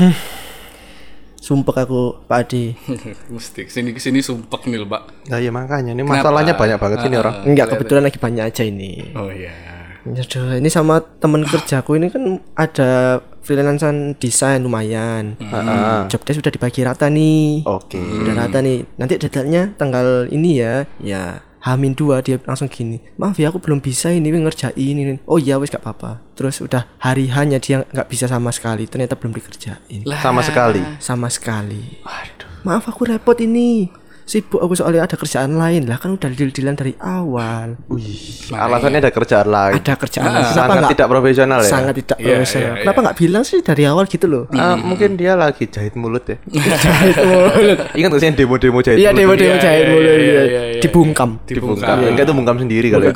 Sumpah aku Pak Adi. Mesti ke sini ke sini sumpek nih Pak. Nah, ya makanya ini masalahnya banyak banget sini orang. Enggak kebetulan lagi banyak aja ini. Oh iya. Aduh, ini sama temen kerjaku ini kan ada freelancean desain lumayan. Job desk sudah dibagi rata nih. Oke. Udah rata nih. Nanti detailnya tanggal ini ya. Ya, Hamin dua dia langsung gini. Maaf ya aku belum bisa ini ngerjain ini. Oh iya wes gak apa-apa. Terus udah hari hanya dia nggak bisa sama sekali. Ternyata belum dikerjain. Sama sekali. Sama sekali. Maaf aku repot ini. Sibuk aku soalnya ada kerjaan lain lah kan udah deal-dealan dari awal. Wih, alasannya ada kerjaan lain. Ada kerjaan lain. Kenapa Sangat nggak- tidak profesional ya. sangat tidak Iya, profesional. iya, Kenapa nggak bilang sih dari awal gitu loh? Ah, mungkin dia lagi jahit mulut ya. Ingat gak sih yang demo-demo jahit Iya mulut? demo-demo Iya, jahit iya, mulai iya, iya. iya, iya. dibungkam. Dibungkam. Enggak itu bungkam sendiri kali ya.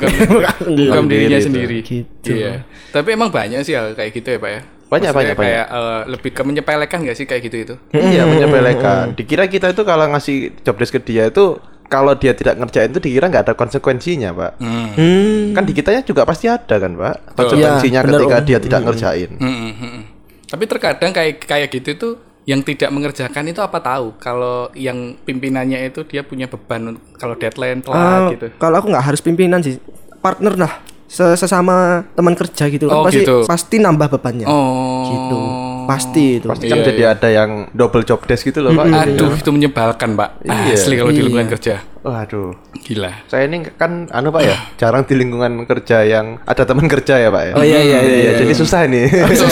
Bukan dirinya sendiri. Gitu. Iya. Tapi emang banyak sih hal kayak gitu ya, Pak ya. Banyak, Maksudnya banyak, kayak eh, lebih ke menyepelekan gak sih kayak gitu itu? Iya menyepelekan. Dikira kita itu kalau ngasih job desk ke dia itu kalau dia tidak ngerjain itu dikira nggak ada konsekuensinya, Pak. Hmm. Kan di kitanya juga pasti ada kan, Pak. Konsekuensinya Iya, benar, ketika Om. dia tidak ngerjain. Mm, mm, mm, mm. Tapi terkadang kayak kayak gitu tuh yang tidak mengerjakan itu apa tahu kalau yang pimpinannya itu dia punya beban kalau deadline telat gitu. Kalau aku nggak harus pimpinan sih, partner lah. Se- Sesama teman kerja gitu kan Oh, pasti gitu. pasti nambah bebannya. Oh. Gitu. Pasti itu. Pasti kan jadi ada yang double job desk gitu loh, Pak. Aduh, itu menyebalkan, Pak. Iya. Asli kalau di lingkungan kerja. Waduh. Gila. Saya ini kan anu Pak ya, jarang di lingkungan kerja yang ada teman kerja ya, Pak ya. Oh iya iya iya. iya. Jadi susah ini. So-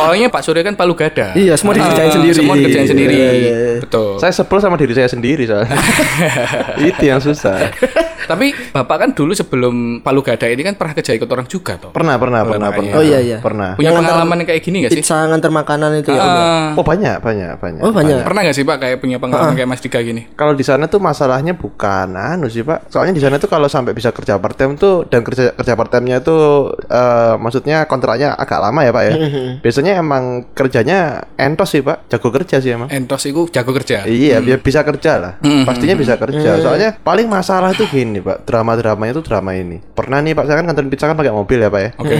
soalnya Pak Surya kan palu gada. Iya, semua dikerjain Ah, sendiri. Semua dikerjain Iya, sendiri. iya, iya. Betul. saya sebel sama diri saya sendiri soalnya. Itu yang susah. Tapi Bapak kan dulu sebelum palu gada ini kan pernah kerja ikut orang juga toh. Pernah, pernah, pernah, pernah. Oh, iya, iya. Pernah. Punya Yang pengalaman yang kayak gini gak sih? Pizza nganter makanan itu ya. Ah, Oh banyak, banyak, banyak. Oh banyak. pernah gak sih Pak kayak punya pengalaman kayak Mas Dika gini? Kalau di sana tuh masalahnya bukan anu sih pak. Soalnya di sana tuh kalau sampai bisa kerja part time tuh dan kerja kerja part time-nya tuh eh, maksudnya kontraknya agak lama ya pak ya. Biasanya emang kerjanya entos sih pak, jago kerja sih emang. Entos itu jago kerja. Iya, biar bisa kerja lah. Pastinya bisa kerja. Soalnya paling masalah tuh gini, Pak. Drama-dramanya tuh drama ini. Pernah nih, Pak, saya kan nganterin pizza kan pakai mobil ya, Pak ya. Oke.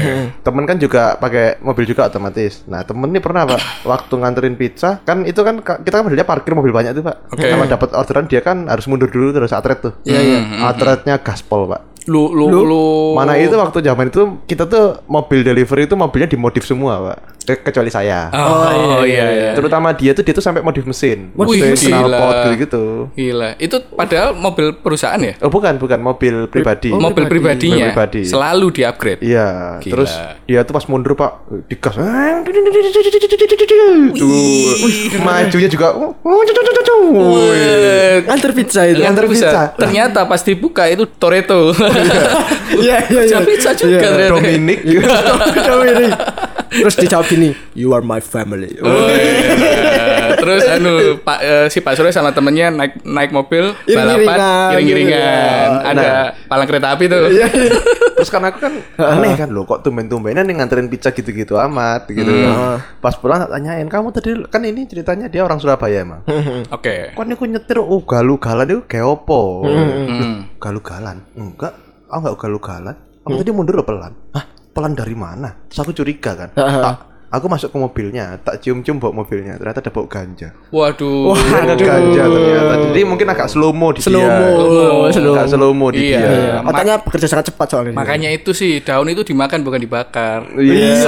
Temen kan juga pakai mobil juga otomatis. Nah, temen nih pernah, Pak, waktu nganterin pizza, kan itu kan ka- kita kan modelnya parkir mobil banyak tuh, Pak. Oke. Kalau dapat orderan dia kan harus mundur dulu terus atret tuh. Iya, iya. Atretnya gaspol, Pak. Lu lu lu, Mana itu waktu zaman itu kita tuh mobil delivery itu mobilnya dimodif semua, Pak. Ke- kecuali saya. Oh, iya iya. Terutama dia tuh dia tuh sampai modif mesin. Wih, mesin, gila. knalpot gitu. Gila. Itu padahal mobil perusahaan ya? Oh bukan, bukan mobil pribadi. mobil pribadinya Mobil pribadi. selalu di-upgrade. Iya, Gila. terus dia tuh pas mundur pak digas, tuh majunya juga, Wih, Nganter pizza itu. Nganter pizza. Ternyata pas dibuka itu Toretto. Iya iya iya. Pizza pizza juga ternyata. Dominic, Dominic. Terus dijawab gini, you are my family. Oh, iya. Terus anu Pak eh, si Pak Surya sama temennya naik naik mobil Iring-iringan, balapan iring-iringan. iring-iringan. Ada palang kereta api tuh. terus kan aku kan aneh kan loh, kok tumben-tumbenan nih nganterin pizza gitu-gitu amat, gitu. Pas pulang tanyain, kamu tadi kan ini ceritanya dia orang Surabaya emang. Oke. Kan aku nyetir, oh galu-galan itu kayak opo? Hmm. Galu-galan? Enggak, aku enggak galu-galan. Aku tadi mundur loh pelan. Hah? Pelan dari mana? Terus aku curiga kan. Tak- aku masuk ke mobilnya, tak cium-cium bau mobilnya. Ternyata ada bau ganja. Waduh. Ada ganja ternyata. Jadi mungkin agak slow mo di Slow dia. mo, slow Agak slow mo di Iya. dia. Iya, Otaknya bekerja sangat cepat soalnya. Makanya itu sih daun itu dimakan bukan dibakar. Iya.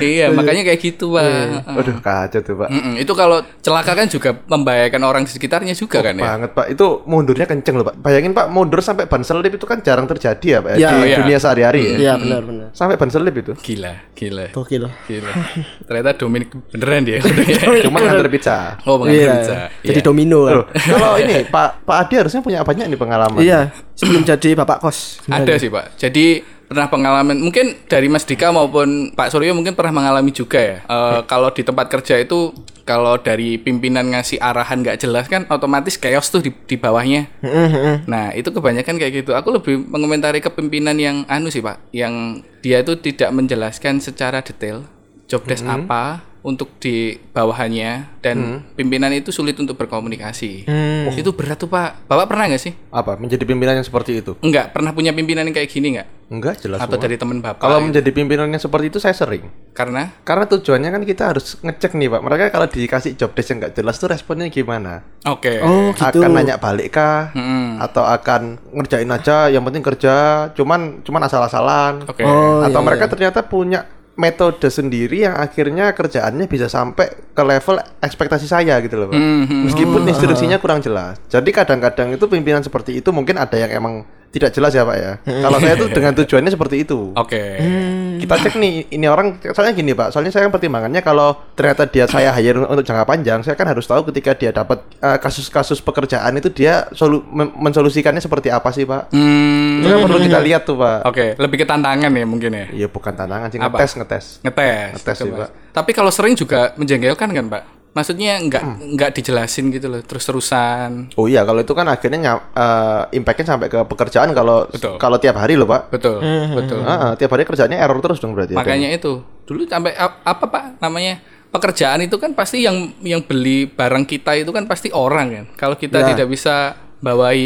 iya, makanya kayak gitu, Pak. Aduh kacau tuh pak. Mm-mm, itu kalau celaka kan juga membahayakan orang di sekitarnya juga kan ya. Banget pak. Itu mundurnya kenceng loh pak. Bayangin pak mundur sampai ban selip itu kan jarang terjadi ya pak. Iya, di iya. dunia sehari-hari ya. Iya benar benar. Sampai ban selip itu. Gila, gila. Gokil. Gila. Ternyata Dominic beneran dia. Cuma nganter pizza. oh, mengantar Iya. pizza. Jadi Iya. domino kan. Kalau ini Pak Pak Adi harusnya punya banyak nih pengalaman. Iya, sebelum jadi bapak kos. Ada sih Pak. Jadi pernah pengalaman mungkin dari Mas Dika maupun Pak Suryo mungkin pernah mengalami juga ya. Eh, Kalau di tempat kerja itu kalau dari pimpinan ngasih arahan nggak jelas kan otomatis chaos tuh di, di bawahnya. Nah itu kebanyakan kayak gitu. Aku lebih mengomentari kepemimpinan yang anu sih Pak, yang dia itu tidak menjelaskan secara detail job desk apa, untuk di bawahannya dan pimpinan itu sulit untuk berkomunikasi. Itu berat tuh Pak. Bapak pernah nggak sih? Apa? Menjadi pimpinan yang seperti itu? Enggak, pernah punya pimpinan yang kayak gini nggak? Enggak jelas. Atau semua. dari teman Bapak? Kalau menjadi pimpinan yang seperti itu saya sering. Karena Karena tujuannya kan kita harus ngecek nih pak. Mereka kalau dikasih job desk yang nggak jelas tuh responnya gimana? oke. Oh, gitu. Akan nanya balik kah? Mm-mm. Atau akan ngerjain aja? Yang penting kerja. Cuman cuman asal-asalan. Oke. Oh, Atau iya, mereka ternyata punya metode sendiri yang akhirnya kerjaannya bisa sampai ke level ekspektasi saya gitu loh pak. Mhm. Meskipun instruksinya kurang jelas. Jadi kadang-kadang itu pimpinan seperti itu mungkin ada yang emang tidak jelas ya pak ya. Kalau saya tuh dengan tujuannya seperti itu. Oke. Kita cek nih ini orang soalnya gini pak. Soalnya saya kan pertimbangannya kalau ternyata dia saya hire untuk jangka panjang, saya kan harus tahu ketika dia dapat eh, kasus-kasus pekerjaan itu dia solu men- mensolusikannya seperti apa sih pak. Hmm, Itu kan perlu kita lihat tuh pak. Oke, lebih ke tantangan ya mungkin ya. Iya bukan tantangan sih Apa? ngetes ngetes. Ngetes. Ngetes gitu, sih. Pak. Tapi kalau sering juga menjengkelkan kan, Pak? Maksudnya nggak nggak dijelasin gitu loh, terus-terusan. Oh iya kalau itu kan akhirnya eh, impactnya sampai ke pekerjaan kalau Betul. kalau tiap hari loh pak. Betul, betul. Ah, ah, tiap hari kerjanya error terus dong berarti. ya, Makanya itu dulu sampai ap- apa pak namanya pekerjaan itu kan pasti yang yang beli barang kita itu kan pasti orang kan. Kalau kita Ya. tidak bisa bawai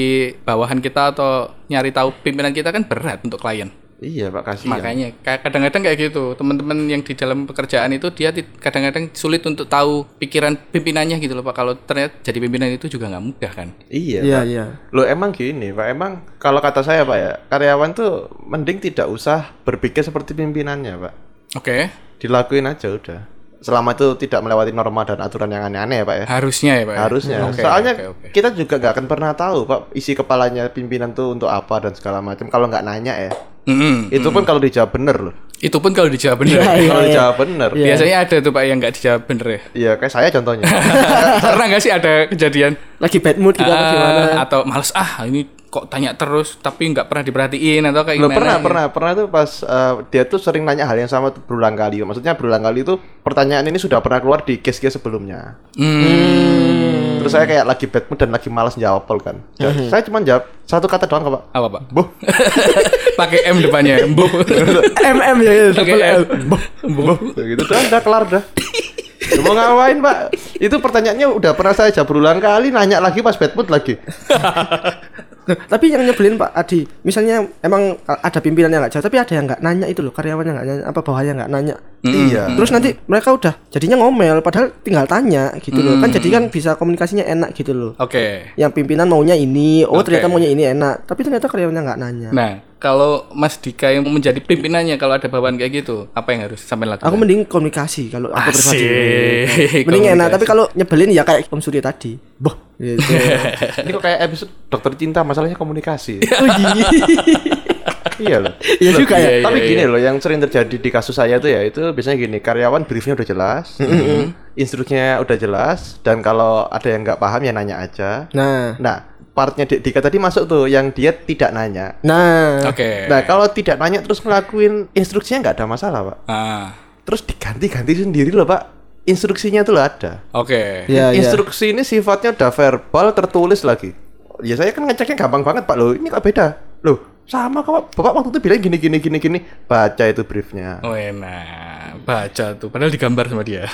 bawahan kita atau nyari tahu pimpinan kita kan berat untuk klien. Iya pak kasihan. Makanya ka- kadang-kadang kayak gitu teman-teman yang di dalam pekerjaan itu dia kadang-kadang sulit untuk tahu pikiran pimpinannya gitu loh pak. Kalau ternyata jadi pimpinan itu juga nggak mudah kan. Iya. Iya, Pak. iya. Lo emang gini, Pak. Emang kalau kata saya, Pak ya, karyawan tuh mending tidak usah berpikir seperti pimpinannya, Pak. Oke, Dilakuin aja udah. Selama itu tidak melewati norma dan aturan yang aneh-aneh ya, Pak ya. harusnya ya pak. ya? Harusnya. Oke, Soalnya oke, oke. kita juga nggak akan pernah tahu, Pak, isi kepalanya pimpinan tuh untuk apa dan segala macam kalau nggak nanya ya. Mm-mm. Itu pun kalau dijawab bener loh. Itu pun kalau dijawab bener. Iya, iya. Kalau dijawab bener. Biasanya ada tuh pak yang nggak dijawab bener ya. Iya, kayak saya contohnya. Pernah nggak sih ada kejadian Lagi bad mood gitu apa ah, gimana? atau males ah ini kok tanya terus tapi nggak pernah diperhatiin atau kayak Loh, gimana? pernah, gitu? pernah, pernah tuh pas eh, dia tuh sering nanya hal yang sama tuh berulang kali. Maksudnya berulang kali itu pertanyaan ini sudah pernah keluar di case-case sebelumnya. Hmm. Terus saya kayak lagi bad mood dan lagi malas jawab kan. Ja- Saya cuma jawab satu kata doang kok, Pak. Apa pak? Boh. Pakai M depannya. Bu. MM ya, ya Pakai double L. M. Bu. gitu udah, udah kelar dah. Ya, Mau ngapain, Pak? Itu pertanyaannya udah pernah saya jawab berulang kali, nanya lagi pas bad mood lagi. Loh, tapi yang nyebelin Pak Adi, misalnya emang ada pimpinan yang nggak jawab, tapi ada yang nggak nanya itu loh, karyawannya nggak nanya, apa bawahnya nggak nanya. Iya. Terus nanti mereka udah jadinya ngomel, padahal tinggal tanya gitu loh. Kan jadi kan bisa komunikasinya enak gitu loh. Oke. Yang pimpinan maunya ini, oh Oke. ternyata maunya ini enak, tapi ternyata karyawannya nggak nanya. Nah, kalau Mas Dika yang menjadi pimpinannya kalau ada bawahan kayak gitu, apa yang harus sampai lakukan? Aku mending komunikasi kalau aku pribadi. Mending enak, Komunikasi. tapi kalau nyebelin ya kayak Om Surya tadi. Boh, gitu. Ini kok kayak episode dokter cinta, masalahnya komunikasi. oh iya. iya loh. Iya juga ya. Iya, Tapi iya, gini loh, yang sering terjadi di kasus saya tuh ya itu biasanya gini, karyawan briefnya udah jelas, instruksinya udah jelas, dan kalau ada yang nggak paham ya nanya aja. Nah, Nah, partnya Dek Dika tadi masuk tuh, yang dia tidak nanya. nah. Oke. Nah, kalau tidak nanya terus ngelakuin instruksinya nggak ada masalah, Pak. Ah, Terus diganti-ganti sendiri loh, Pak. Instruksinya tuh loh ada. oke. Ya, ya. Instruksi ini sifatnya udah verbal tertulis lagi. Ya saya kan ngeceknya gampang banget, Pak. Loh, ini kok beda? Loh, sama kok, Pak. Bapak waktu itu bilang gini gini gini gini. Baca itu briefnya. Oh enak. Baca tuh, padahal digambar sama dia.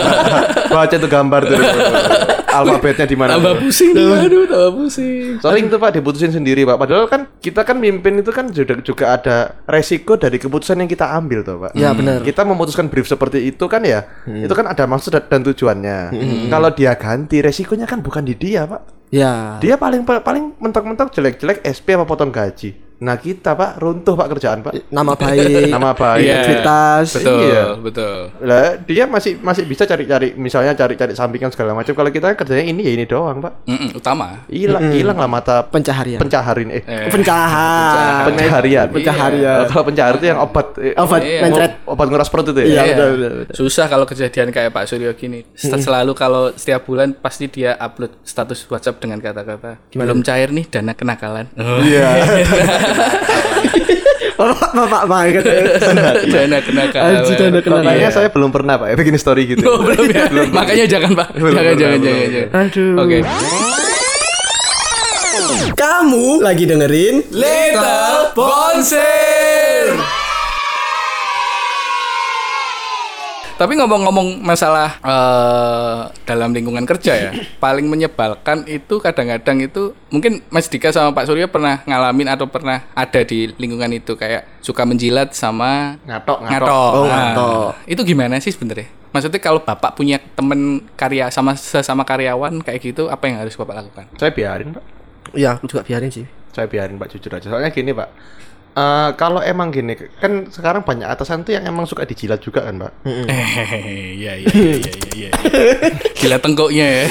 Baca itu gambar tuh. Alfabetnya di mana? tambah pusing tuh, aduh, tambah pusing. Sering tuh Pak diputusin sendiri Pak. Padahal kan kita kan mimpin itu kan juga juga ada resiko dari keputusan yang kita ambil tuh Pak. Ya, benar. Kita memutuskan brief seperti itu kan ya, itu kan ada maksud dan tujuannya. Kalau dia ganti resikonya kan bukan di dia Pak. Ya. Dia paling paling mentok-mentok jelek-jelek SP apa potong gaji. Nah kita Pak runtuh Pak kerjaan Pak. Nama baik. Nama baik. Iya, Integritas. Betul, Iya. betul. Lah dia masih masih bisa cari-cari misalnya cari-cari sampingan segala macam. Kalau kita kerjanya ini ya ini doang Pak. Mm-mm, utama. Hilang hilang lah mata Pencaharian. pencaharin eh Eh, Pencahar. pencaharian. Pencaharian. Eh, Kalau pencahar itu yang obat eh, Obat Iya. mencret. obat nguras perut itu Iya, ya. betul, betul, betul. Susah kalau kejadian kayak Pak Suryo gini. Set- Selalu kalau setiap bulan pasti dia upload status WhatsApp dengan kata-kata belum cair nih dana kenakalan. Iya. Bapak bapak banget. dana kenakalan. Anjir, dana kenakalan. Kayaknya saya belum pernah Pak ya bikin story gitu. Oh, belum ya? Makanya jangan Pak. Belum, jangan, belum, jangan, belum, jangan, belum. jangan. Aduh. Oke. Kamu lagi dengerin Little Bonsir. Tapi ngomong-ngomong masalah eh, dalam lingkungan kerja ya, paling menyebalkan itu kadang-kadang itu mungkin Mas Dika sama Pak Surya pernah ngalamin atau pernah ada di lingkungan itu kayak suka menjilat sama Ngatok, ngatok. ngatok. Oh, Nah, ngatok. Itu gimana sih sebenarnya? Maksudnya kalau Bapak punya temen karya sama sesama karyawan kayak gitu, apa yang harus Bapak lakukan? Saya biarin, Pak. Iya, aku juga biarin sih. Saya biarin, Pak, jujur aja. Soalnya gini, Pak. Eh, kalau emang gini, kan sekarang banyak atasan tuh yang emang suka dijilat juga kan, Pak. Hehehe, iya iya iya iya iya. Gila tengkoknya ya.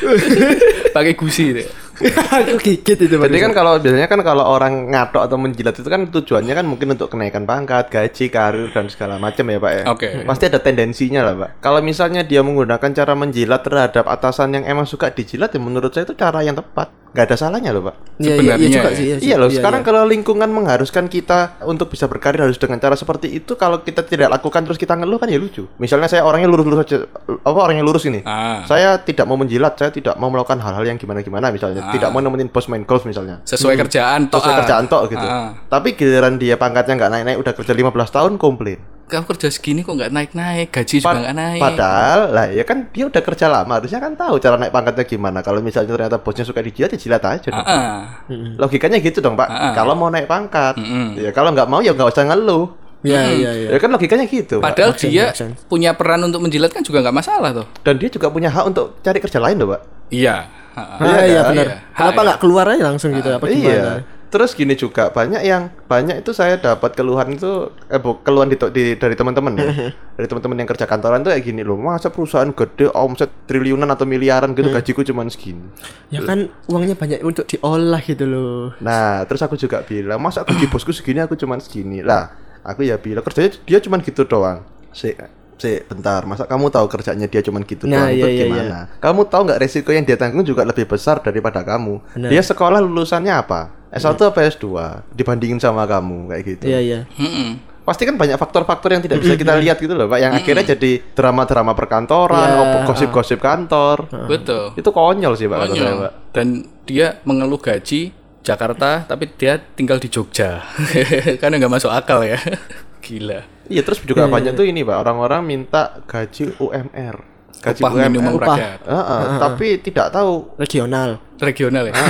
Pakai gusi deh. aku gigit itu Jadi kan kalau biasanya kan kalau orang ngatok atau menjilat itu kan tujuannya kan mungkin untuk kenaikan pangkat, gaji, karir dan segala macam ya pak ya. Oke. Pasti ada tendensinya lah pak. Kalau misalnya dia menggunakan cara menjilat terhadap atasan yang emang suka dijilat ya menurut saya itu cara yang tepat. Gak ada salahnya loh pak. Iya, iya, iya sebenarnya juga ya. sih. Iya loh. Sekarang kalau lingkungan mengharuskan kita untuk bisa berkarir harus dengan cara seperti itu. Kalau kita tidak lakukan terus kita ngeluh kan ya lucu. Misalnya saya orangnya lurus-lurus aja. Apa orangnya lurus ini? Ah. Saya tidak mau menjilat. Saya tidak mau melakukan hal-hal yang gimana-gimana misalnya. Tidak mau nemenin bos main golf misalnya. Sesuai kerjaan toh. Sesuai ah. kerjaan tok gitu. Ah. Tapi giliran dia pangkatnya nggak naik-naik udah kerja 15 tahun komplain. Kamu kerja segini kok nggak naik-naik, gaji juga nggak naik. Padahal lah ya kan dia udah kerja lama harusnya kan tahu cara naik pangkatnya gimana. Kalau misalnya ternyata bosnya suka dijilat ya jilat aja dong. Ah. Logikanya gitu dong Pak. Ah. Kalau mau naik pangkat, Mm-mm. ya kalau nggak mau ya nggak usah ngeluh. Iya, iya, iya. Ya kan logikanya gitu. Pak. Padahal sense, dia punya peran untuk menjilat kan juga nggak masalah tuh. Dan dia juga punya hak untuk cari kerja lain loh Pak. Iya. Ah, ah. Ah, iya kan? benar. Iya. Kenapa Ah, nggak keluar aja langsung gitu? Apa gimana? Iya. Terus gini juga banyak yang banyak itu saya dapat keluhan itu eh bu, keluhan di, di- dari teman-teman ya. dari teman-teman yang kerja kantoran tuh kayak gini loh. Masa perusahaan gede omset triliunan atau miliaran gitu gajiku cuma segini. Ya kan uangnya banyak untuk diolah gitu loh. Nah, terus aku juga bilang, masa gaji bosku segini aku cuma segini. Lah, aku ya bilang kerjanya dia cuma gitu doang. Si si bentar, masa kamu tahu kerjanya dia cuma gitu Nah, doang iya, itu iya, gimana? Kamu tahu nggak resiko yang dia tanggung juga lebih besar daripada kamu. Benar. Dia sekolah lulusannya apa? S1 apa S2 dibandingin sama kamu kayak gitu. Iya, iya. Mm-mm. Pasti kan banyak faktor-faktor yang tidak bisa kita lihat gitu loh, Pak, yang akhirnya jadi drama-drama perkantoran, Iya. gosip-gosip kantor. Betul. Itu konyol sih, Pak, kata saya, Konyol. Pak. Dan dia mengeluh gaji Jakarta tapi dia tinggal di Jogja. Karena nggak masuk akal ya. Gila. Iya terus juga banyak tuh ini pak orang-orang minta gaji UMR, gaji Upah minimum upah. rakyat. Heeh, tapi tidak tahu Regional. Regional ya. kok,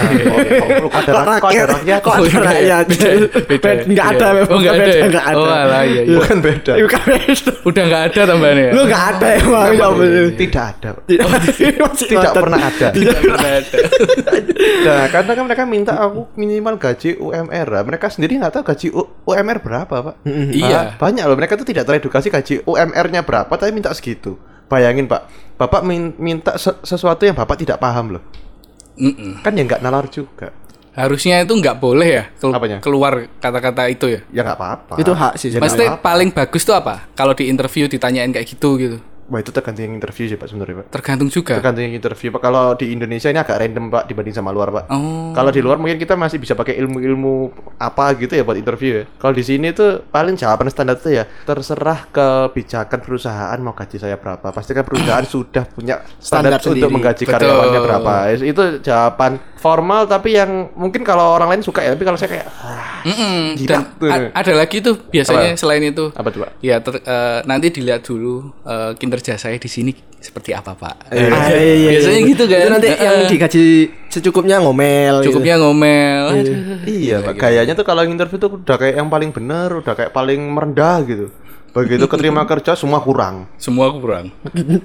kok ada rak- kok ada rakyat, Kok Oh, ada iya. rakyat? Beda. Beda. Nggak Iya. ada memang. Oh, nggak ada. Beda, ya? nggak ada. Oh, alah, iya, iya. bukan beda, Bukan beda. Udah nggak ada tambahannya ya? Lu nggak ada emang. ya tidak ada, Pak. Tidak, pernah ada. Tidak pernah ada. Nah, karena kan mereka minta aku minimal gaji UMR, lah. mereka sendiri nggak tahu gaji UMR berapa pak. Iya. Ah, banyak loh mereka tuh tidak teredukasi gaji UMR-nya berapa, tapi minta segitu. Bayangin pak, bapak min- minta se- sesuatu yang bapak tidak paham loh, Mm-mm. kan ya nggak nalar juga. Harusnya itu nggak boleh ya kel- Apanya? keluar kata-kata itu ya. Ya nggak apa-apa. Itu hak sih. Ya, sebenarnya. Maksudnya paling bagus tuh apa? Kalau di interview ditanyain kayak gitu gitu. Wah itu tergantung yang interview sih pak sebenarnya pak. Tergantung juga. Tergantung yang interview pak. Kalau di Indonesia ini agak random pak dibanding sama luar pak. Oh. Kalau di luar mungkin kita masih bisa pakai ilmu-ilmu apa gitu ya buat interview ya. Kalau di sini tuh paling jawaban standar tuh ya terserah kebijakan perusahaan mau gaji saya berapa. Pastikan perusahaan sudah punya standar, Standar untuk menggaji Betul. karyawannya berapa. Itu jawaban formal tapi yang mungkin kalau orang lain suka ya. Tapi kalau saya kayak ah, Mm-mm. Gila. Dan a- ada lagi tuh biasanya selain itu. apa tuh pak? Ya ter- eh, nanti dilihat dulu eh, kinerja saya di sini seperti apa pak. Ah, iya, iya, biasanya iya. gitu kan. Itu nanti Eh, yang eh, digaji secukupnya ngomel. gitu. cukupnya ngomel. Aduh. Iya, Pak. Kayaknya tuh kalau interview tuh udah kayak yang paling bener, udah kayak paling merendah gitu. Begitu keterima kerja semua kurang. Semua kurang.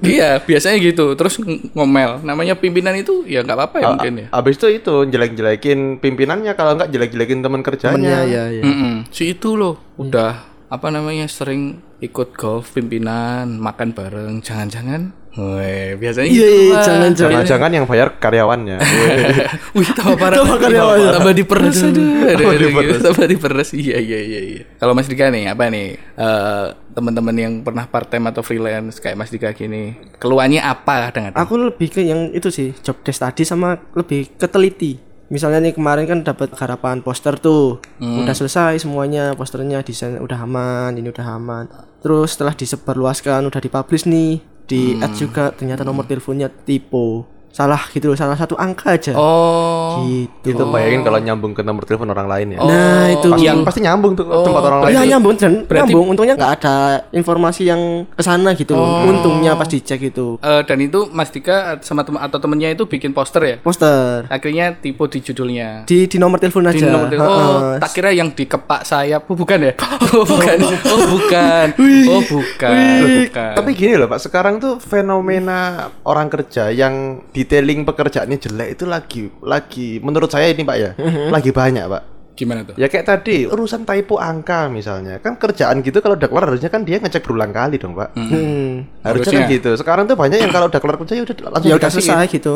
iya, biasanya gitu. Terus ng- ngomel. Namanya pimpinan itu ya nggak apa-apa ya mungkin ya. Abis itu itu jelek-jelekin pimpinannya kalau nggak jelek-jelekin teman kerjanya. Temennya ya, ya. Mm-mm. Si itu loh udah apa namanya sering ikut golf pimpinan, makan bareng, jangan-jangan. Weh, biasanya Iya, gitu. iya, Pak. jangan-jangan. Jangan-jangan yang bayar karyawannya. Wih, tambah parah. Tambah karyawannya. Tambah diperes aduh. Aduh, Tambah aduh, diperes. Tambah diperes. Iya, iya, iya, iya. Kalau Mas Dika nih, apa nih? Eh, teman-teman yang pernah part time atau freelance kayak Mas Dika gini, keluhannya apa kadang-kadang? Aku lebih ke yang itu sih job desk tadi sama lebih ke teliti. Misalnya nih kemarin kan dapat harapan poster tuh, udah selesai semuanya posternya desain udah aman, ini udah aman. Terus setelah disebarluaskan udah dipublish nih di add juga ternyata nomor teleponnya tipe salah gitu loh, salah satu angka aja. Oh. Gitu. Itu bayangin kalau nyambung ke nomor telepon orang lain ya. Nah, itu Pasti, pasti nyambung tuh ke tempat orang lain. Iya nyambung dan berarti- nyambung. Untungnya nggak ada informasi yang ke sana gitu loh. Untungnya pas dicek itu Eh, dan itu Mas Dika sama teman atau temennya itu bikin poster ya? poster Akhirnya tipe di judulnya. di di nomor telepon aja. Di nomor telepon. Oh, Heeh. tak kira yang dikepak sayap. Oh, bukan ya? Oh, bukan. Oh, bukan. Oh, bukan. Bukan. Tapi gini loh Pak, sekarang tuh fenomena orang kerja yang detailing pekerjaannya jelek itu lagi lagi menurut saya ini Pak ya, lagi banyak Pak. Gimana tuh? Ya kayak tadi urusan typo angka misalnya, kan kerjaan gitu kalau udah kelar harusnya kan dia ngecek berulang kali dong Pak. Hmm. Harusnya kan gitu. Sekarang tuh banyak yang kalau udah kelar kerja ya udah langsung Ya udah selesai gitu.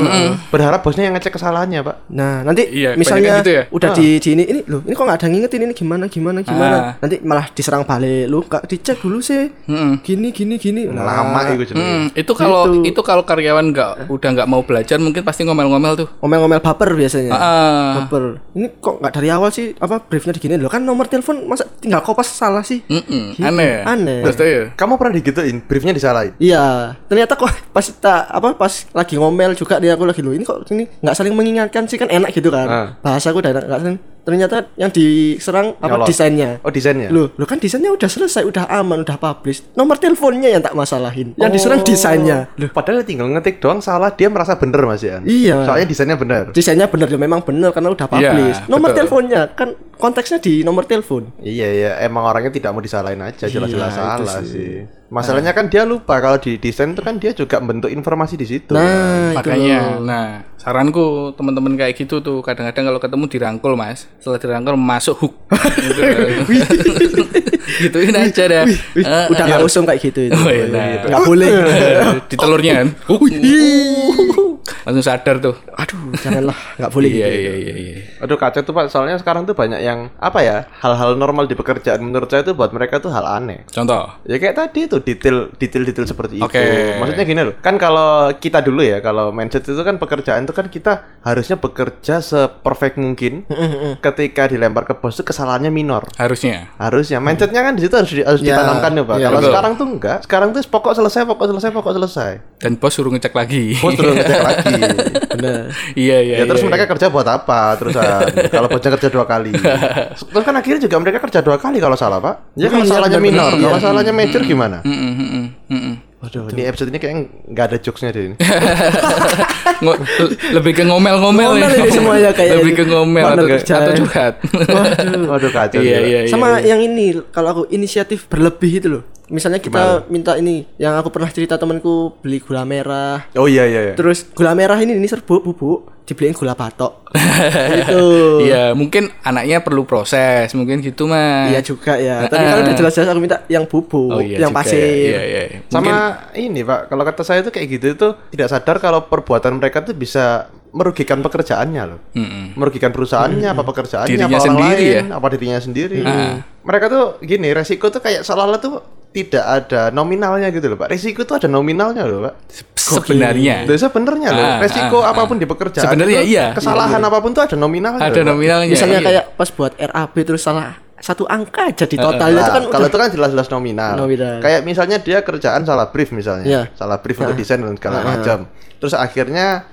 Berharap bosnya yang ngecek kesalahannya Pak. Nah, nanti Iya, misalnya gitu ya? udah di, di ini ini loh, ini kok nggak ada ngingetin ini gimana gimana gimana. Ah. Nanti malah diserang balik. Lu kak dicek dulu sih. Mm-mm. Gini gini gini. Lama itu. Hmm, itu kalau Gitu. itu kalau karyawan nggak udah nggak mau belajar mungkin pasti ngomel-ngomel tuh. Ngomel-ngomel baper biasanya. Ah. Baper. Ini kok nggak dari awal sih apa briefnya digini loh kan nomor telepon masa tinggal kopas salah sih. Mm-mm, Gitu. Aneh. Aneh. Terus tuh ya. Kamu pernah digituin, briefnya disalahin? Iya, ternyata kok pas kita apa pas lagi ngomel juga dia aku lagi loh ini kok ini nggak saling mengingatkan sih kan enak gitu kan. Ah. Bahasa aku udah enak nggak saling. Ternyata yang diserang apa Nyolot. desainnya. Oh desainnya? Loh, lo kan desainnya udah selesai, udah aman, udah publish. Nomor teleponnya yang tak masalahin. Yang diserang desainnya. Loh, padahal tinggal ngetik doang salah dia merasa bener Mas ya. Iya. Soalnya desainnya bener. Desainnya bener ya memang bener karena udah publish. Iya, nomor betul. teleponnya kan konteksnya di nomor telepon. Iya iya, emang orangnya tidak mau disalahin aja, jelas-jelas Iya, salah sih. sih. Masalahnya kan dia lupa kalau di desain itu kan dia juga bentuk informasi di situ. Nah, itu Makanya, loh. nah saranku teman-teman kayak gitu tuh kadang-kadang kalau ketemu dirangkul mas, setelah dirangkul masuk hook, gitu, gituin aja dah. Eh, udah nggak usum kayak gitu itu. Oh, iya, nah. Boleh. di telurnya kan, langsung sadar tuh. Aduh, janganlah, nggak boleh Iya gitu. iya iya iya. Aduh kacau tuh Pak, soalnya sekarang tuh banyak yang apa ya, hal-hal normal di pekerjaan menurut saya tuh buat mereka tuh hal aneh. Contoh. Ya kayak tadi tuh detail detail detail seperti Oke. itu. Maksudnya gini loh, kan kalau kita dulu ya, kalau mindset itu kan pekerjaan itu kan kita harusnya bekerja seperfect mungkin. ketika dilempar ke bos itu kesalahannya minor. Harusnya. Harusnya mindsetnya kan di situ harus, di- harus Ya, ditanamkan ya pak. ya, Kalau betul. sekarang tuh enggak. Sekarang tuh pokok selesai, pokok selesai, pokok selesai. Dan bos suruh ngecek lagi. Bos terus ngecek lagi. Bener. iya iya. ya terus iya, mereka kerja buat apa terusan? kalau bosnya kerja dua kali. Terus kan akhirnya juga mereka kerja dua kali kalau salah pak. Ya kalau Iya, salahnya minor, kalau salahnya major gimana? Waduh, ini episode ini kayak nggak ada jokesnya deh. ini. Lebih ke ngomel-ngomel Ngomel ya. ini semuanya kayak lebih ke ngomel atau, atau curhat. Waduh kacau. iya iya iya. Sama yang ini, kalau aku inisiatif berlebih itu loh. Misalnya kita minta ini, yang aku pernah cerita temanku beli gula merah, Oh iya iya. iya. terus gula merah ini ini serbuk bubuk, dibeliin gula batok. itu. Iya, mungkin anaknya perlu proses, mungkin gitu mas. Iya juga ya. Tapi kalau udah jelas-jelas aku minta yang bubuk, Oh iya yang juga pasir. ya. Iya iya. Mungkin- Sama ini pak, kalau kata saya tuh kayak gitu itu tidak sadar kalau perbuatan mereka tuh bisa merugikan pekerjaannya loh. Mm-mm. Merugikan perusahaannya, apa pekerjaannya, Dirinya apa orang sendiri lain, ya? apa dirinya sendiri. Ah. Mereka tuh gini, resiko tuh kayak seolah-olah tuh tidak ada nominalnya gitu loh pak. Resiko tuh ada nominalnya loh pak. Sebenarnya. Itu sebenarnya loh. Ah, Resiko ah, apa pun di pekerjaan. Sebenarnya itu, iya. Kesalahan apa pun tuh ada nominalnya. Ada loh, nominalnya. Misalnya iya. kayak pas buat RAB terus salah satu angka aja di totalnya Nah, itu kan kalau udah- itu kan jelas-jelas nominal. Nominal. Kayak misalnya dia kerjaan salah brief misalnya, Iya. salah brief untuk desain dan segala macam. Terus akhirnya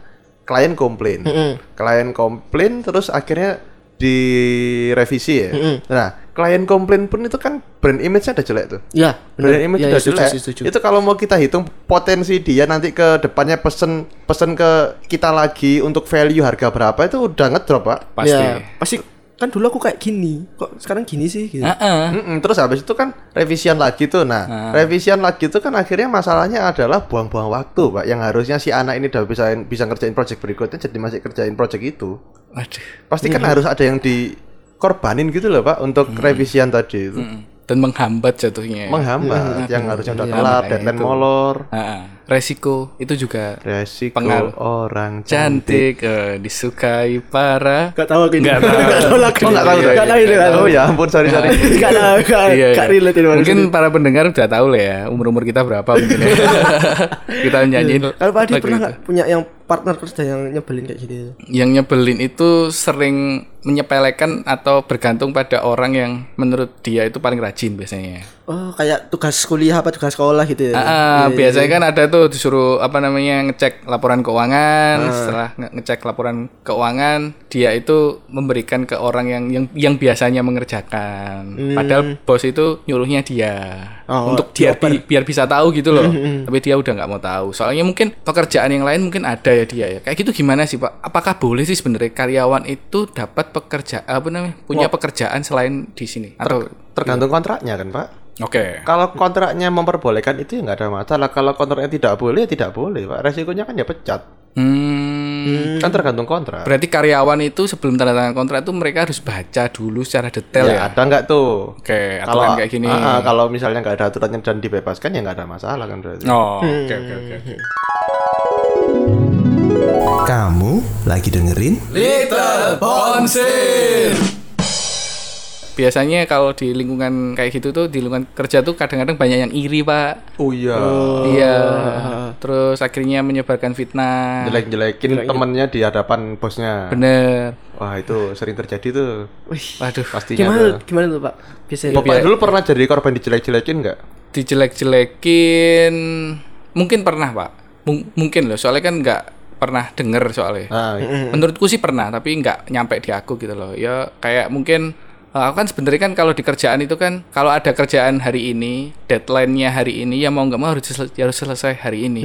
klien komplain, klien komplain, terus akhirnya direvisi ya. Nah, klien komplain pun itu kan brand image-nya udah jelek tuh. ya Brand image ya, udah setuju, jelek. setuju. Itu kalau mau kita hitung potensi dia nanti ke depannya pesen pesen ke kita lagi untuk value harga berapa itu udah ngedrop pak. pasti. Ya, pasti kan dulu aku kayak gini, kok sekarang gini sih gitu. Heeh. Mm-mm, terus habis itu kan revisian lagi tuh. Nah, revisian lagi tuh kan akhirnya masalahnya adalah buang-buang waktu, Pak. Yang harusnya si anak ini udah bisa bisa ngerjain project berikutnya jadi masih kerjain project itu. Waduh. Pasti kan harus ada yang dikorbanin gitu loh, Pak, untuk revisian tadi itu. Mm. Dan menghambat jatuhnya. Menghambat yang harusnya udah Iya, kelar, deadline itu. molor. Heeh. Resiko itu juga Resiko Pengaruh. orang cantik. cantik, eh, disukai para Gak tahu aku. Nggak tahu. Gak tahu lagu. Oh, nggak tahu, Gak tahu itu. nggak tahu. Oh ya ampun, sorry sorry. Gak tahu, gak Iya, gak iya. relate ini Mungkin para pendengar udah tahu lah ya umur umur kita berapa mungkin ya. kita nyanyiin. Kalau Pak Adi pernah nggak punya yang partner kerja yang nyebelin kayak gitu? Yang nyebelin itu sering menyepelekan atau bergantung pada orang yang menurut dia itu paling rajin biasanya. oh kayak tugas kuliah apa tugas sekolah gitu ya? Ah, biasanya kan ada tuh disuruh apa namanya ngecek laporan keuangan, setelah nge- ngecek laporan keuangan, dia itu memberikan ke orang yang yang yang biasanya mengerjakan. Padahal bos itu nyuruhnya dia. Oh, untuk biar bi- biar bisa tahu gitu loh. Tapi dia udah nggak mau tahu. Soalnya mungkin pekerjaan yang lain mungkin ada ya dia ya. Kayak gitu gimana sih, Pak? Apakah boleh sih sebenarnya karyawan itu dapat pekerja apa namanya? punya pekerjaan selain di sini atau Tergantung kontraknya kan, Pak. Oke. Kalau kontraknya memperbolehkan itu ya nggak ada masalah. Kalau kontraknya tidak boleh, ya tidak boleh, Pak. Resikonya kan ya pecat. Hmm. Kan tergantung kontrak. Berarti karyawan itu sebelum tanda tangan kontrak itu mereka harus baca dulu secara detail ya. ya, ada nggak tuh? Oke, Kalau aturan kayak gini. Ah, kalau misalnya nggak ada aturannya dan dibebaskan ya nggak ada masalah kan berarti. Oh, oke oke oke. Kamu lagi dengerin? Little Bonsir. Biasanya kalau di lingkungan kayak gitu tuh di lingkungan kerja tuh kadang-kadang banyak yang iri, Pak. Oh iya. Iya. Terus akhirnya menyebarkan fitnah. Jelek-jelekin temennya di hadapan bosnya. Bener. Wah itu sering terjadi tuh. Wih, Waduh. Pastinya gimana tuh. gimana tuh pak biasanya Bapak dulu pernah jadi korban dijelek-jelekin nggak? Dijelek-jelekin mungkin pernah, Pak. Mung- mungkin loh, soalnya kan nggak pernah denger soalnya. Nah, Menurutku sih pernah, tapi nggak nyampe di aku gitu loh. Ya kayak mungkin eh, aku kan sebenarnya kan kalau di kerjaan itu kan kalau ada kerjaan hari ini, deadline-nya hari ini ya mau nggak mau harus harus selesai hari ini.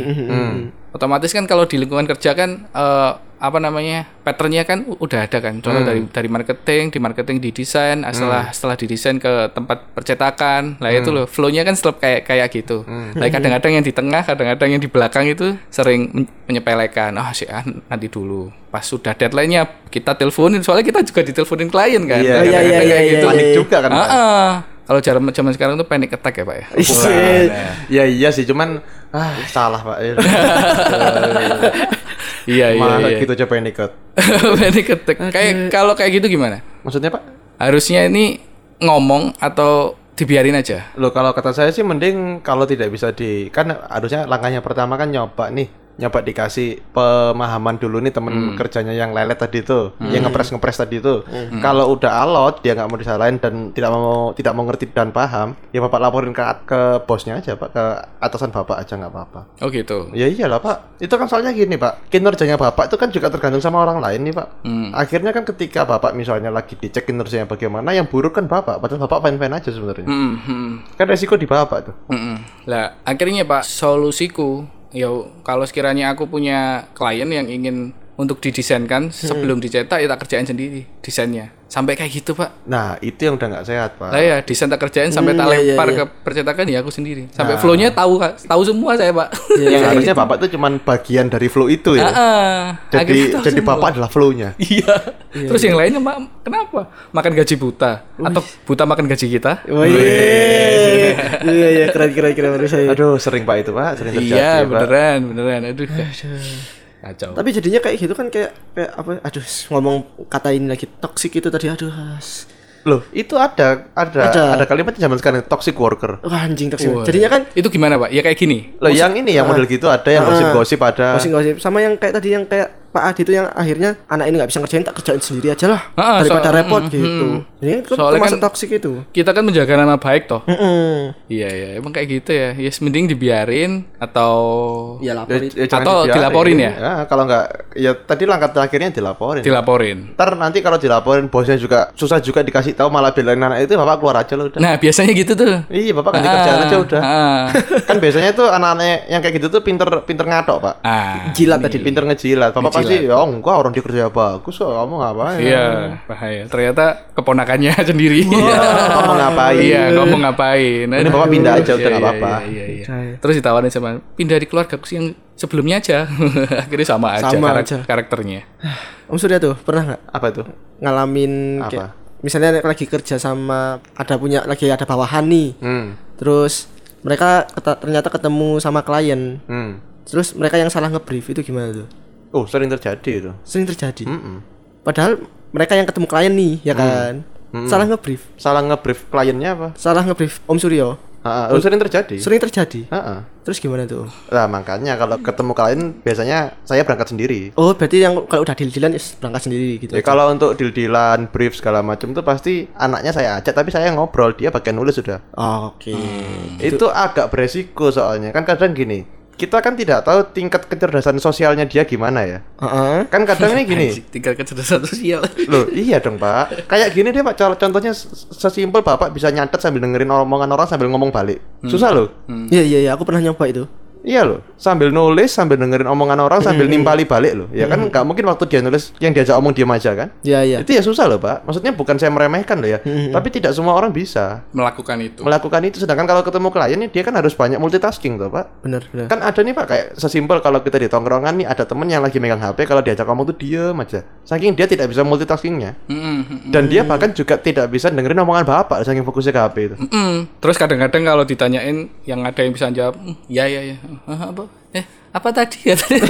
Otomatis kan kalau di lingkungan kerja kan eh, apa namanya patternnya kan udah ada kan. Contoh dari dari marketing, di marketing di desain, ah, setelah setelah didesain ke tempat percetakan, lah itu loh flow-nya kan selalu kayak kayak gitu. Lah kadang-kadang yang di tengah, kadang-kadang yang di belakang itu sering men- menyepelekan. Oh sih ah, nanti dulu. Pas sudah deadline-nya kita teleponin, soalnya kita juga diteleponin klien kan. Iya, iya, iya, iya, kayak iya, gitu. panik juga kan. Ah, ah. Kalau zaman zaman sekarang tuh panic attack ya pak ya. Isit. Ya iya sih, cuman ah salah pak. Iya iya. Masa iya. gitu coba yang ikut. panic attack. Kayak kalau kayak gitu gimana? Maksudnya pak? Harusnya ini ngomong atau dibiarin aja. Loh kalau kata saya sih mending kalau tidak bisa di kan harusnya langkahnya pertama kan nyoba nih nyoba dikasih pemahaman dulu nih temen kerjanya yang lelet tadi itu yang ngepres ngepres tadi itu. Kalau udah alot dia nggak mau disalahin dan tidak mau tidak mau ngerti dan paham ya bapak laporin ke ke bosnya aja pak. Ke atasan bapak aja nggak apa-apa. Oh gitu. Ya iyalah pak, itu kan soalnya gini pak, kinerjanya bapak itu kan juga tergantung sama orang lain nih pak. Akhirnya kan ketika bapak misalnya lagi dicek kinerjanya bagaimana, yang buruk kan bapak, padahal bapak fine-fine aja sebenarnya. Hmm, hmm, Kan resiko di bapak tuh. hmm, hmm. Lah akhirnya pak solusiku, ya kalau sekiranya aku punya klien yang ingin untuk didesainkan sebelum dicetak ya tak kerjain sendiri desainnya. Sampai kayak gitu pak. Nah itu yang udah nggak sehat pak. Lah ya desain tak kerjain sampai tak iya, iya, lempar iya. ke percetakan ya aku sendiri. Sampai flow-nya tahu tahu semua saya pak. Yang harusnya bapak tuh cuman bagian dari flow itu ya. Ah, akhirnya jadi jadi semua. bapak adalah flow-nya. Iya. Terus yang lainnya mak kenapa? Makan gaji buta atau buta makan gaji kita? Wah, iya iya iya keren keren keren Aduh sering pak itu pak, sering terjadi. Iya, Pak. beneran, beneran. Aduh. Kacau. tapi jadinya kayak gitu kan kayak kayak apa aduh ngomong kata ini lagi toxic itu tadi aduh. Loh itu ada ada Ada. ada, kalimat zaman sekarang toxic worker. Wah, anjing toxic Wah. jadinya kan itu gimana, Pak? Ya kayak gini. Loh yang ini yang model gitu ada yang gosip-gosip ada. gosip-gosip sama yang kayak tadi yang kayak Pak Adi itu yang akhirnya anak ini nggak bisa ngerjain tak kerjain sendiri aja lah Ah, daripada so- repot mm, gitu ini kan Soalnya termasuk kan- toxic itu Kita kan menjaga nama baik toh. Mm-mm. Iya, iya. Emang kayak gitu ya. Yes, mending dibiarin atau ya lapor Ya, ya Atau dibiarin. dilaporin ya? kalau nggak ya tadi langkah terakhirnya dilaporin. dilaporin. Ntar nanti kalau dilaporin bosnya juga susah juga dikasih tahu malah belain anak itu bapak keluar aja loh udah. Nah, biasanya gitu tuh. Iya bapak ganti kerjaan aja udah. Ah. kan biasanya tuh anak-anak yang kayak gitu tuh pinter pinter ngatok pak. Ah. jilat tadi Pinter ngejilat. Bapak pasti ya enggak orang dia kerja bagus kok kamu ngapain? Iya, bahaya. Ternyata keponakannya sendiri. Kamu ngapain? Iya, ngomong ngapain. Ini bapak pindah aja, udah nggak apa-apa. Iya, iya, iya. Saya. Terus ditawarin sama pindah di keluarga yang sebelumnya aja. Akhirnya sama aja, Sama karak- aja. karakternya. Om Surya tuh pernah nggak Apa itu? ngalamin Apa? kayak misalnya lagi kerja sama ada punya lagi ada bawahan nih Hmm. terus mereka ternyata ketemu sama klien Hmm. terus mereka yang salah ngebrief itu gimana tuh Oh sering terjadi itu. sering terjadi Mm-mm. padahal mereka yang ketemu klien nih ya kan salah ngebrief Salah ngebrief kliennya apa? salah ngebrief Om Suryo Heeh, oh, sering terjadi. Sering terjadi. Heeh. Terus gimana tuh? Nah, makanya kalau ketemu kalian biasanya saya berangkat sendiri. Oh, berarti yang kalau udah deal-dealan berangkat sendiri gitu. Ya kalau untuk deal-dealan, brief segala macam tuh pasti anaknya saya ajak tapi saya ngobrol, dia bagian nulis sudah. Oh, Oke. Itu agak beresiko soalnya. Kan kadang gini, kita kan tidak tahu tingkat kecerdasan sosialnya dia gimana ya. Heeh. Kan kadang ini gini. tinggal kecerdasan sosial Loh, iya dong, Pak. Kayak gini deh, Pak. Contoh- Contohnya sesimpel Bapak bisa nyatet sambil dengerin omongan orang sambil ngomong balik. Susah loh. Iya iya iya, aku pernah nyoba itu. Iya loh, sambil nulis, sambil dengerin omongan orang, sambil nimpali balik loh. Ya kan nggak mungkin waktu dia nulis yang diajak omong diam aja kan? Iya iya. Itu ya susah loh, Pak. Maksudnya bukan saya meremehkan loh ya, tapi tidak semua orang bisa melakukan itu melakukan itu. Sedangkan kalau ketemu klien nih, dia kan harus banyak multitasking tuh, Pak. Bener bener. Kan ada nih Pak kayak sesimpel kalau kita di tongkrongan nih ada temen yang lagi megang HP kalau diajak ngomong tuh diem aja. Saking dia tidak bisa multitaskingnya. Mm-mm, Dan dia bahkan juga tidak bisa dengerin omongan bapak saking fokusnya ke HP itu. mm-mm. terus kadang-kadang kalau ditanyain yang ada yang bisa jawab "Mm, ya ya ya apa eh apa tadi ya tadi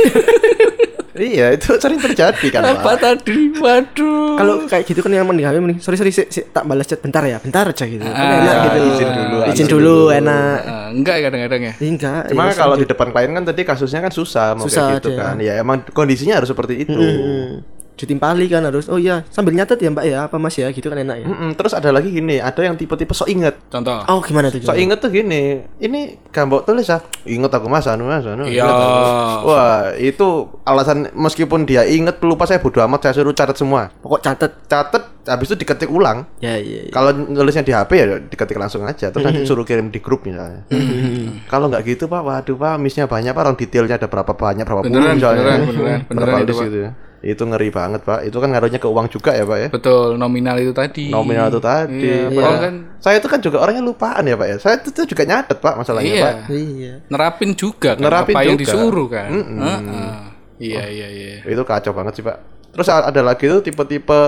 Iya, itu sering terjadi kan, apa Pak. tadi waduh Kalau kayak gitu kan yang mending kami mending sorry sorry si, si, tak balas chat bentar ya, bentar aja gitu. Kan enak Ah, gitu. izin dulu, Izin izin dulu enak. Ah, enggak ya kadang-kadang ya Enggak. Cuma ya, kalau di depan klien kan tadi kasusnya kan susah mau Susah kayak gitu aja. kan. Ya emang kondisinya harus seperti itu. Hmm, ditimpali kan harus. Oh iya, sambil nyatet ya Mbak ya, apa Mas ya, gitu kan enak ya. Mm-mm, Terus ada lagi gini, ada yang tipe-tipe sok inget. contoh Oh gimana tuh? Sok inget tuh gini, ini gambok tulis ah, inget aku mas, anu mas, anu. Iya. Wah, itu alasan meskipun dia inget lupa saya bodo amat, saya suruh catat semua. Pokok catet. Catat, habis itu diketik ulang. Ya iya. iya. Kalau nulisnya di HP ya diketik langsung aja, terus nanti suruh kirim di grup misalnya. Kalau nggak gitu pak, waduh pak, missnya banyak pak, orang detailnya ada berapa banyak, berapa puluh Beneran, misalnya. beneran, beneran, Berapa beneran itu, list Pak. gitu ya. Itu ngeri banget pak, itu kan ngaruhnya ke uang juga ya pak ya. betul nominal itu tadi Nominal itu tadi. Iya, Padahal kan Saya itu kan juga orangnya lupaan ya pak ya. Saya itu juga nyatet pak masalahnya iya pak. Iya. nerapin juga kan Nerapin apa yang juga. disuruh kan Mm-mm. Heeh. iya iya iya Itu kacau banget sih pak. Terus ada lagi tuh tipe-tipe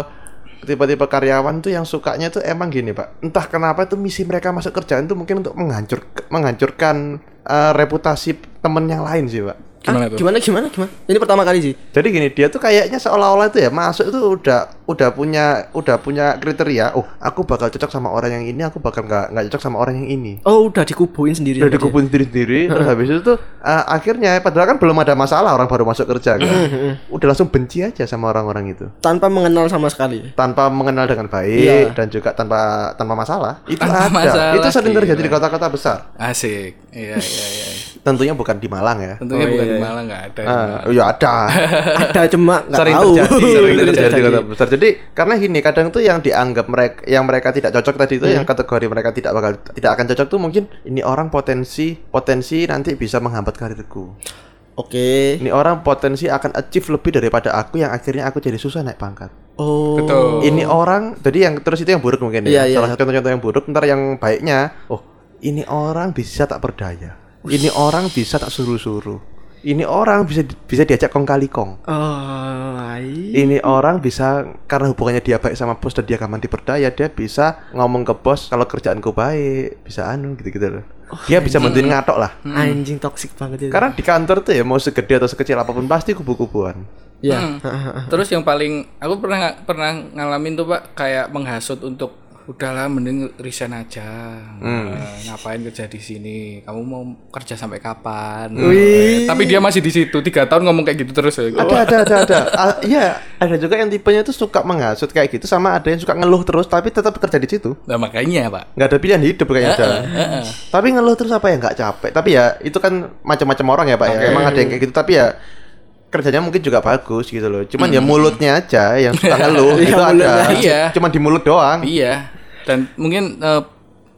tipe-tipe karyawan tuh yang sukanya tuh emang gini pak. Entah kenapa tuh misi mereka masuk kerjaan tuh mungkin untuk menghancur menghancurkan eh, reputasi temen yang lain sih pak. Gimana Ah, tuh Gimana gimana gimana? Ini pertama kali sih. Jadi gini dia tuh kayaknya seolah-olah itu ya masuk itu udah udah punya udah punya kriteria. Oh aku bakal cocok sama orang yang ini, aku bakal nggak nggak cocok sama orang yang ini. Oh udah dikubuin sendiri. udah sama dia. dikubun sendiri-sendiri terus habis itu tuh eh, akhirnya padahal kan belum ada masalah orang baru masuk kerja kan udah langsung benci aja sama orang-orang itu Tanpa mengenal sama sekali. tanpa mengenal dengan baik Iya. dan juga tanpa tanpa masalah itu Tanpa ada masalah, itu sering terjadi di kota-kota besar asik iya iya iya tentunya bukan di Malang ya tentunya Oh, bukan iya, di iya. Malang nggak ada Ah, ya ada Ada cuma nggak sering tahu. terjadi sering terjadi di kota besar jadi karena gini kadang tuh yang dianggap mereka yang mereka tidak cocok tadi itu yang kategori mereka tidak bakal tidak akan cocok tuh mungkin ini orang potensi potensi nanti bisa menghambat karirku Oke. Ini orang potensi akan achieve lebih daripada aku yang akhirnya aku jadi susah naik pangkat. Oh. betul Ini orang, jadi yang terus itu yang buruk mungkin Iya, ya. iya. Salah satu contoh yang buruk, ntar yang baiknya, oh ini orang bisa tak berdaya. Ini orang bisa tak suruh-suruh. Ini orang bisa bisa diajak kong kali kong. Oh, ai. Ini orang bisa karena hubungannya dia baik sama bos dan dia gampang diperdaya, dia bisa ngomong ke bos kalau kerjaanku baik, bisa anu gitu-gitu loh. Dia bisa bantuin ngatok lah. Anjing toksik banget itu. Karena di kantor tuh ya mau segede atau sekecil apa pun pasti kubu-kubuan. ya. Hmm. Terus yang paling aku pernah pernah ngalamin tuh Pak kayak menghasut untuk udahlah mending resign aja. Eh, ngapain kerja di sini? Kamu mau kerja sampai kapan? Eh, Tapi dia masih di situ tiga tahun ngomong kayak gitu terus. ya. ada ada ada ada Ah, iya ada juga yang tipenya tuh suka menghasut kayak gitu sama ada yang suka ngeluh terus tapi tetap kerja di situ Nah makanya Pak. nggak ada pilihan hidup kayaknya ada tapi ngeluh terus apa ya nggak capek tapi ya itu kan macam-macam orang ya pak ya emang ada yang kayak gitu tapi ya kerjanya mungkin juga bagus gitu loh cuman ya mulutnya aja yang suka ngeluh Iya, itu ada. Iya. cuman di mulut doang Iya. Dan mungkin eh,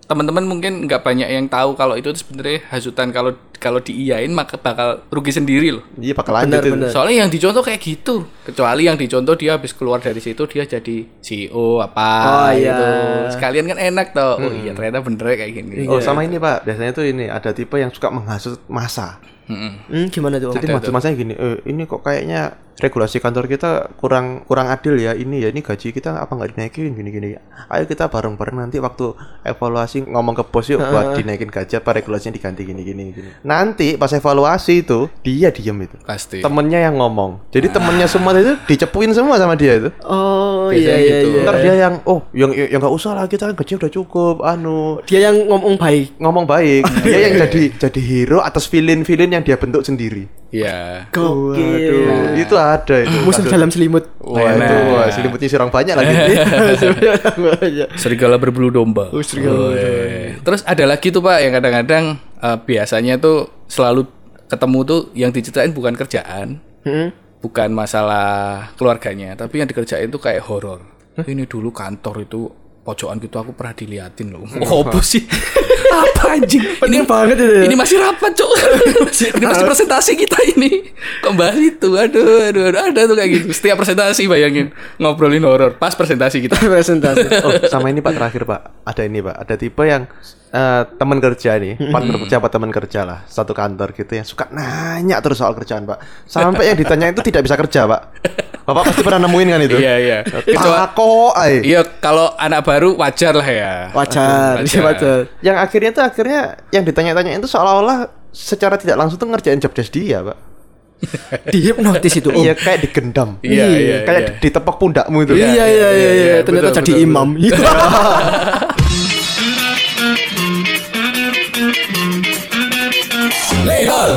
teman-teman mungkin nggak banyak yang tahu kalau itu sebenarnya hasutan kalau kalau diiyain maka bakal rugi sendiri loh. iya bakal lanjut itu. bener. Soalnya yang dicontoh kayak gitu. Kecuali yang dicontoh dia habis keluar dari situ dia jadi CEO apa Oh, iya. gitu. Sekalian kan enak toh. Oh iya ternyata bener kayak gini. oh sama ini pak biasanya tuh ini ada tipe yang suka menghasut masa Mm-mm. Hmm, gimana tuh? Jadi maksud masanya gini, eh, ini kok kayaknya regulasi kantor kita kurang kurang adil ya ini ya ini gaji kita apa nggak dinaikin gini gini. Ayo kita bareng-bareng nanti waktu evaluasi ngomong ke bos yuk buat dinaikin gaji apa regulasinya diganti gini gini gini. Nanti pas evaluasi itu dia diem itu. Pasti. Temennya yang ngomong. Jadi temennya semua itu dicepuin semua sama dia itu. Oh Biasanya iya iya gitu. iya. Ntar dia yang oh yang yang nggak usah lah kita kan gaji udah cukup anu Dia yang ngomong baik. ngomong baik dia yang jadi jadi hero atas villain-villain yang dia bentuk sendiri. Iya. Gokil. Waduh, itu ada itu. Musuh dalam selimut. Wah, itu wah, selimutnya sih orang banyak lagi. Serigala berbulu domba. Oh, serigala Wih. Terus ada lagi tuh Pak yang kadang-kadang eh, biasanya tuh selalu ketemu tuh yang diceritain bukan kerjaan, Hmm. bukan masalah keluarganya, tapi yang dikerjain tuh kayak horor. Ini dulu kantor itu pojokan gitu aku pernah diliatin loh. Oh, apa sih? Apa anjing? Penting banget itu ya. Ini masih rapat, Cok. ini masih presentasi kita ini. Kembali itu. Aduh, aduh, aduh, ada tuh kayak gitu. Setiap presentasi bayangin ngobrolin horor pas presentasi kita. Presentasi. Oh, sama ini Pak terakhir Pak. Ada ini Pak. Ada tipe yang eh, teman kerja nih, partner kerja apa teman kerja lah, satu kantor gitu yang suka nanya terus soal kerjaan Pak. Sampai yang ditanya itu tidak bisa kerja Pak. Bapak pasti pernah nemuin kan itu? Iya, iya. Tako, ay. Iya, kalau anak baru wajar lah ya. Wajar, iya wajar. Yang akhirnya tuh akhirnya yang ditanya-tanya itu seolah-olah secara tidak langsung tuh ngerjain job desk dia, Pak. dihipnotis itu iya kayak digendam iya, iya kayak iya. ditepok pundakmu itu iya, iya iya iya, iya, iya. ternyata betul, jadi betul, imam betul. Legal